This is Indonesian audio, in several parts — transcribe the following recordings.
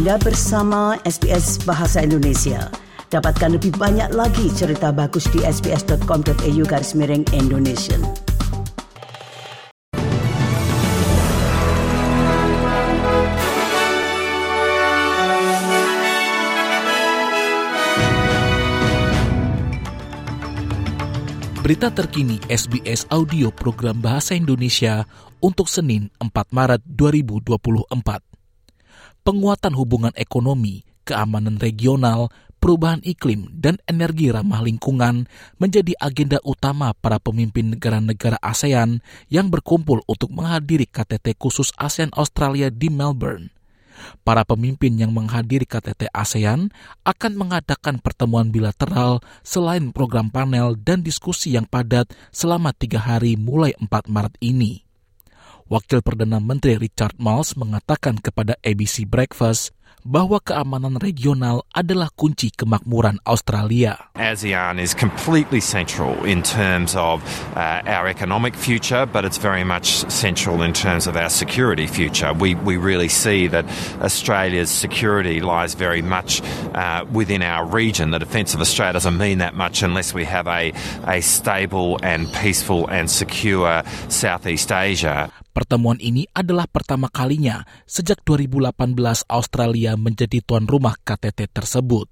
Anda bersama SBS Bahasa Indonesia. Dapatkan lebih banyak lagi cerita bagus di sbs.com.au garis miring Indonesia. Berita terkini SBS Audio Program Bahasa Indonesia untuk Senin 4 Maret 2024 penguatan hubungan ekonomi, keamanan regional, perubahan iklim, dan energi ramah lingkungan menjadi agenda utama para pemimpin negara-negara ASEAN yang berkumpul untuk menghadiri KTT khusus ASEAN Australia di Melbourne. Para pemimpin yang menghadiri KTT ASEAN akan mengadakan pertemuan bilateral selain program panel dan diskusi yang padat selama tiga hari mulai 4 Maret ini. Wakil Perdana Menteri Richard Marles mengatakan kepada ABC Breakfast bahwa keamanan regional adalah kunci kemakmuran Australia. ASEAN is completely central in terms of uh, our economic future, but it's very much central in terms of our security future. We, we really see that Australia's security lies very much uh, within our region. The defence of Australia doesn't mean that much unless we have a, a stable and peaceful and secure Southeast Asia. Pertemuan ini adalah pertama kalinya sejak 2018 Australia menjadi tuan rumah KTT tersebut.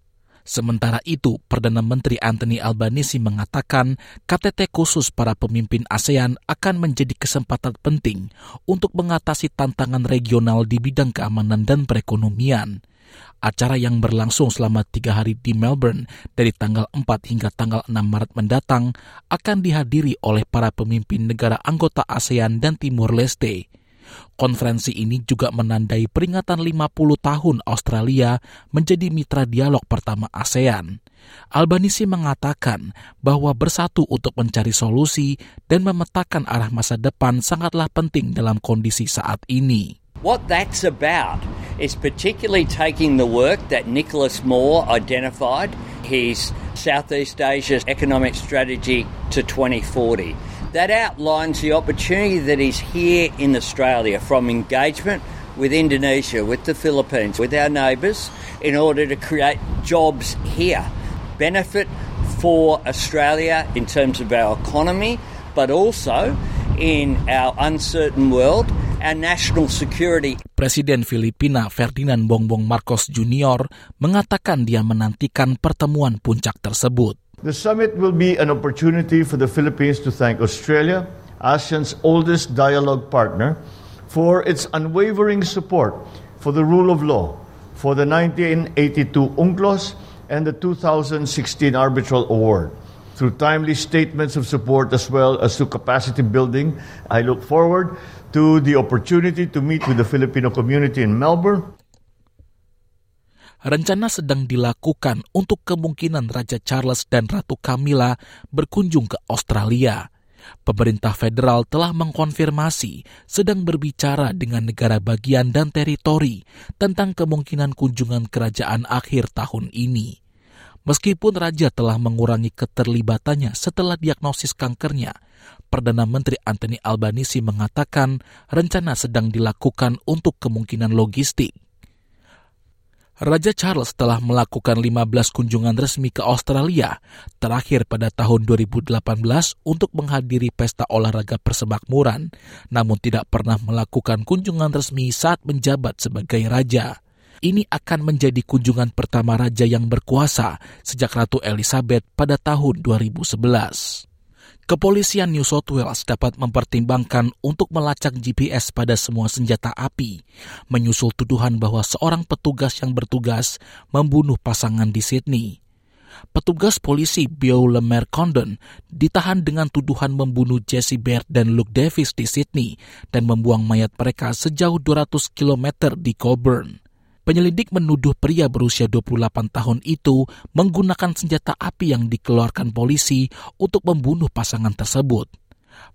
Sementara itu, Perdana Menteri Anthony Albanese mengatakan KTT khusus para pemimpin ASEAN akan menjadi kesempatan penting untuk mengatasi tantangan regional di bidang keamanan dan perekonomian. Acara yang berlangsung selama tiga hari di Melbourne dari tanggal 4 hingga tanggal 6 Maret mendatang akan dihadiri oleh para pemimpin negara anggota ASEAN dan Timur Leste. Konferensi ini juga menandai peringatan 50 tahun Australia menjadi mitra dialog pertama ASEAN. Albanisi mengatakan bahwa bersatu untuk mencari solusi dan memetakan arah masa depan sangatlah penting dalam kondisi saat ini. What that's about is particularly taking the work that Nicholas Moore identified, his Southeast Asia economic strategy to 2040. That outlines the opportunity that is here in Australia from engagement with Indonesia, with the Philippines, with our neighbours, in order to create jobs here. Benefit for Australia in terms of our economy, but also in our uncertain world national security. Presiden Filipina Ferdinand Bongbong Marcos Jr. mengatakan dia menantikan pertemuan puncak tersebut. The summit will be an opportunity for the Philippines to thank Australia, ASEAN's oldest dialogue partner, for its unwavering support for the rule of law, for the 1982 UNCLOS and the 2016 Arbitral Award. Through timely statements of support as well as to capacity building, I look forward to the opportunity to meet with the Filipino community in Melbourne. Rencana sedang dilakukan untuk kemungkinan Raja Charles dan Ratu Camilla berkunjung ke Australia. Pemerintah federal telah mengkonfirmasi sedang berbicara dengan negara bagian dan teritori tentang kemungkinan kunjungan kerajaan akhir tahun ini. Meskipun raja telah mengurangi keterlibatannya setelah diagnosis kankernya, Perdana Menteri Anthony Albanese mengatakan rencana sedang dilakukan untuk kemungkinan logistik. Raja Charles telah melakukan 15 kunjungan resmi ke Australia, terakhir pada tahun 2018 untuk menghadiri pesta olahraga persemakmuran, namun tidak pernah melakukan kunjungan resmi saat menjabat sebagai raja. Ini akan menjadi kunjungan pertama raja yang berkuasa sejak Ratu Elizabeth pada tahun 2011. Kepolisian New South Wales dapat mempertimbangkan untuk melacak GPS pada semua senjata api, menyusul tuduhan bahwa seorang petugas yang bertugas membunuh pasangan di Sydney. Petugas polisi Bio Lemer Condon ditahan dengan tuduhan membunuh Jesse Baird dan Luke Davis di Sydney dan membuang mayat mereka sejauh 200 km di Coburn. Penyelidik menuduh pria berusia 28 tahun itu menggunakan senjata api yang dikeluarkan polisi untuk membunuh pasangan tersebut.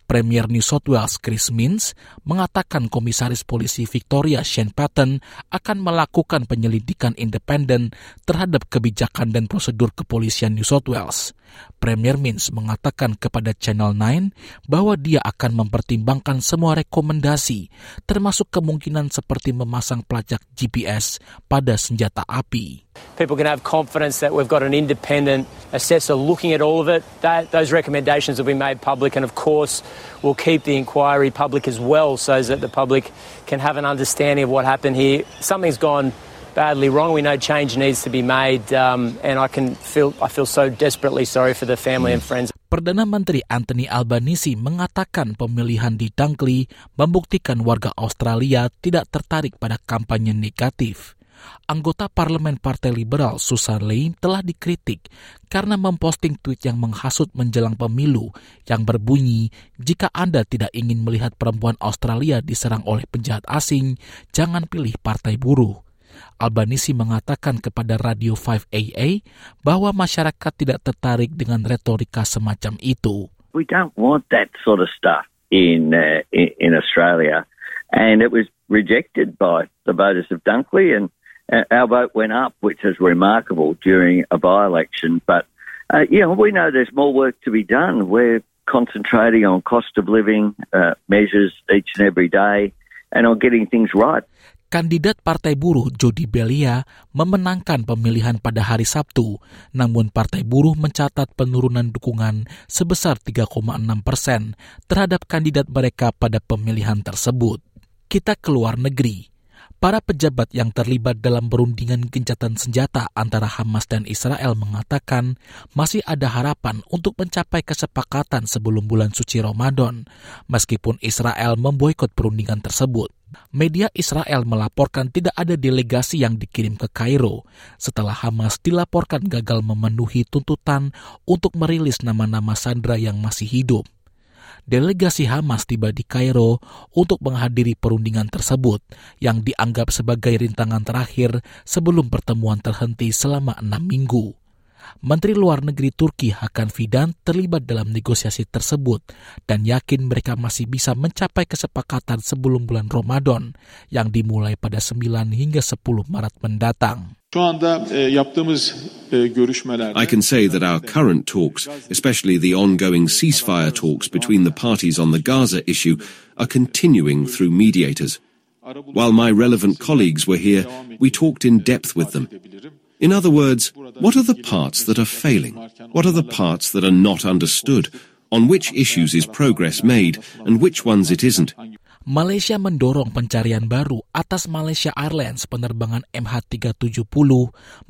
Premier New South Wales Chris Minns mengatakan komisaris polisi Victoria Shane Patton akan melakukan penyelidikan independen terhadap kebijakan dan prosedur kepolisian New South Wales. Premier Mins mengatakan kepada Channel 9 bahwa dia akan mempertimbangkan semua rekomendasi, termasuk kemungkinan seperti memasang pelacak GPS pada senjata api. People can have confidence that we've got an independent assessor looking at all of it. That, those recommendations will be made public, and of course, we'll keep the inquiry public as well, so that the public can have an understanding of what happened here. Something's gone badly wrong. We know change needs to be made, um, and I can feel I feel so desperately sorry for the family and friends. Perdana Menteri Anthony Albanese mengatakan pemilihan di Dunkley membuktikan warga Australia tidak tertarik pada kampanye negatif. Anggota Parlemen Partai Liberal Susan Lane telah dikritik karena memposting tweet yang menghasut menjelang pemilu yang berbunyi, jika Anda tidak ingin melihat perempuan Australia diserang oleh penjahat asing, jangan pilih partai buruh. Albanisi mengatakan kepada Radio 5AA bahwa masyarakat tidak tertarik dengan retorika semacam itu. We don't want that sort of stuff in uh, in Australia, and it was rejected by the voters of Dunkley, and uh, our vote went up, which is remarkable during a by-election. But uh, yeah, we know there's more work to be done. We're concentrating on cost of living uh, measures each and every day, and on getting things right. Kandidat Partai Buruh Jody Belia memenangkan pemilihan pada hari Sabtu, namun Partai Buruh mencatat penurunan dukungan sebesar 3,6 persen terhadap kandidat mereka pada pemilihan tersebut. Kita keluar negeri. Para pejabat yang terlibat dalam perundingan gencatan senjata antara Hamas dan Israel mengatakan masih ada harapan untuk mencapai kesepakatan sebelum bulan suci Ramadan, meskipun Israel memboikot perundingan tersebut. Media Israel melaporkan tidak ada delegasi yang dikirim ke Kairo setelah Hamas dilaporkan gagal memenuhi tuntutan untuk merilis nama-nama sandra yang masih hidup. Delegasi Hamas tiba di Kairo untuk menghadiri perundingan tersebut yang dianggap sebagai rintangan terakhir sebelum pertemuan terhenti selama enam minggu. Menteri Luar Negeri Turki Hakan Fidan terlibat dalam negosiasi tersebut dan yakin mereka masih bisa mencapai kesepakatan sebelum bulan Ramadan yang dimulai pada 9 hingga 10 Maret mendatang. I can say that our current talks, especially the ongoing ceasefire talks between the parties on the Gaza issue, are continuing through mediators. While my relevant colleagues were here, we talked in depth with them. In other words, what are the parts that are failing? What are the parts that are not understood? On which issues is progress made and which ones it isn't? Malaysia mendorong pencarian baru atas Malaysia Airlines penerbangan MH370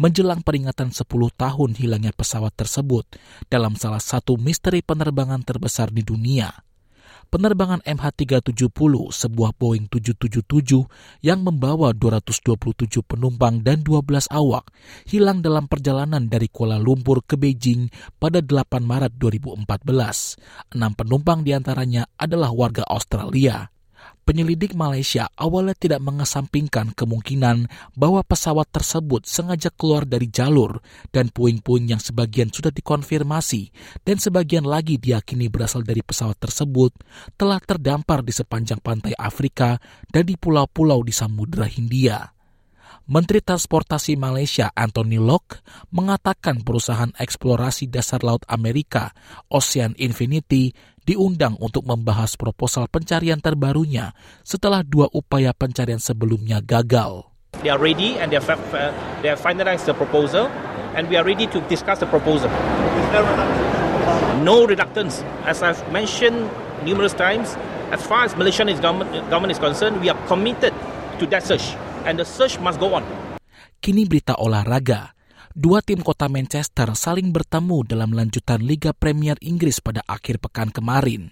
menjelang peringatan 10 tahun hilangnya pesawat tersebut dalam salah satu misteri penerbangan terbesar di dunia penerbangan MH370 sebuah Boeing 777 yang membawa 227 penumpang dan 12 awak hilang dalam perjalanan dari Kuala Lumpur ke Beijing pada 8 Maret 2014. Enam penumpang di antaranya adalah warga Australia. Penyelidik Malaysia awalnya tidak mengesampingkan kemungkinan bahwa pesawat tersebut sengaja keluar dari jalur dan puing-puing yang sebagian sudah dikonfirmasi dan sebagian lagi diyakini berasal dari pesawat tersebut telah terdampar di sepanjang pantai Afrika dan di pulau-pulau di Samudra Hindia. Menteri Transportasi Malaysia Anthony Locke mengatakan perusahaan eksplorasi dasar laut Amerika Ocean Infinity diundang untuk membahas proposal pencarian terbarunya setelah dua upaya pencarian sebelumnya gagal. They are ready and they have, uh, they have finalized the proposal and we are ready to discuss the proposal. No reluctance. As I've mentioned numerous times, as far as Malaysian government, government is concerned, we are committed to that search and the search must go on. Kini berita olahraga. Dua tim kota Manchester saling bertemu dalam lanjutan Liga Premier Inggris pada akhir pekan kemarin.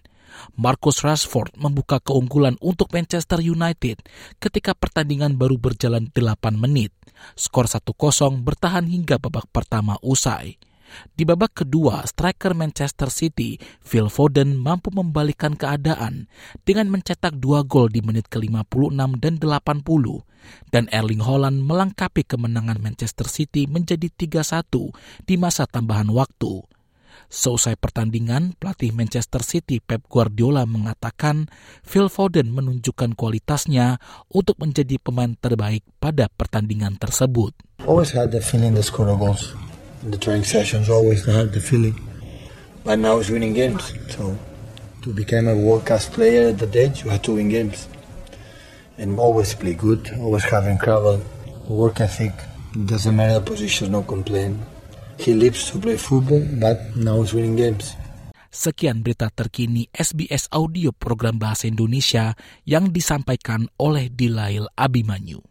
Marcus Rashford membuka keunggulan untuk Manchester United ketika pertandingan baru berjalan 8 menit. Skor 1-0 bertahan hingga babak pertama usai. Di babak kedua, striker Manchester City, Phil Foden mampu membalikan keadaan dengan mencetak dua gol di menit ke-56 dan 80. Dan Erling Haaland melengkapi kemenangan Manchester City menjadi 3-1 di masa tambahan waktu. Seusai pertandingan, pelatih Manchester City Pep Guardiola mengatakan Phil Foden menunjukkan kualitasnya untuk menjadi pemain terbaik pada pertandingan tersebut. Always had the feeling to score goals. The training sessions always had the feeling. but now he's winning games. So to become a world class player at that age, you have to win games. And always play good, always having travel, work ethic. Doesn't matter the position, no complaint. He lives to play football, but now he's winning games. Sekian berita terkini SBS Audio program Bahasa Indonesia yang disampaikan oleh Dilail Abimanyu.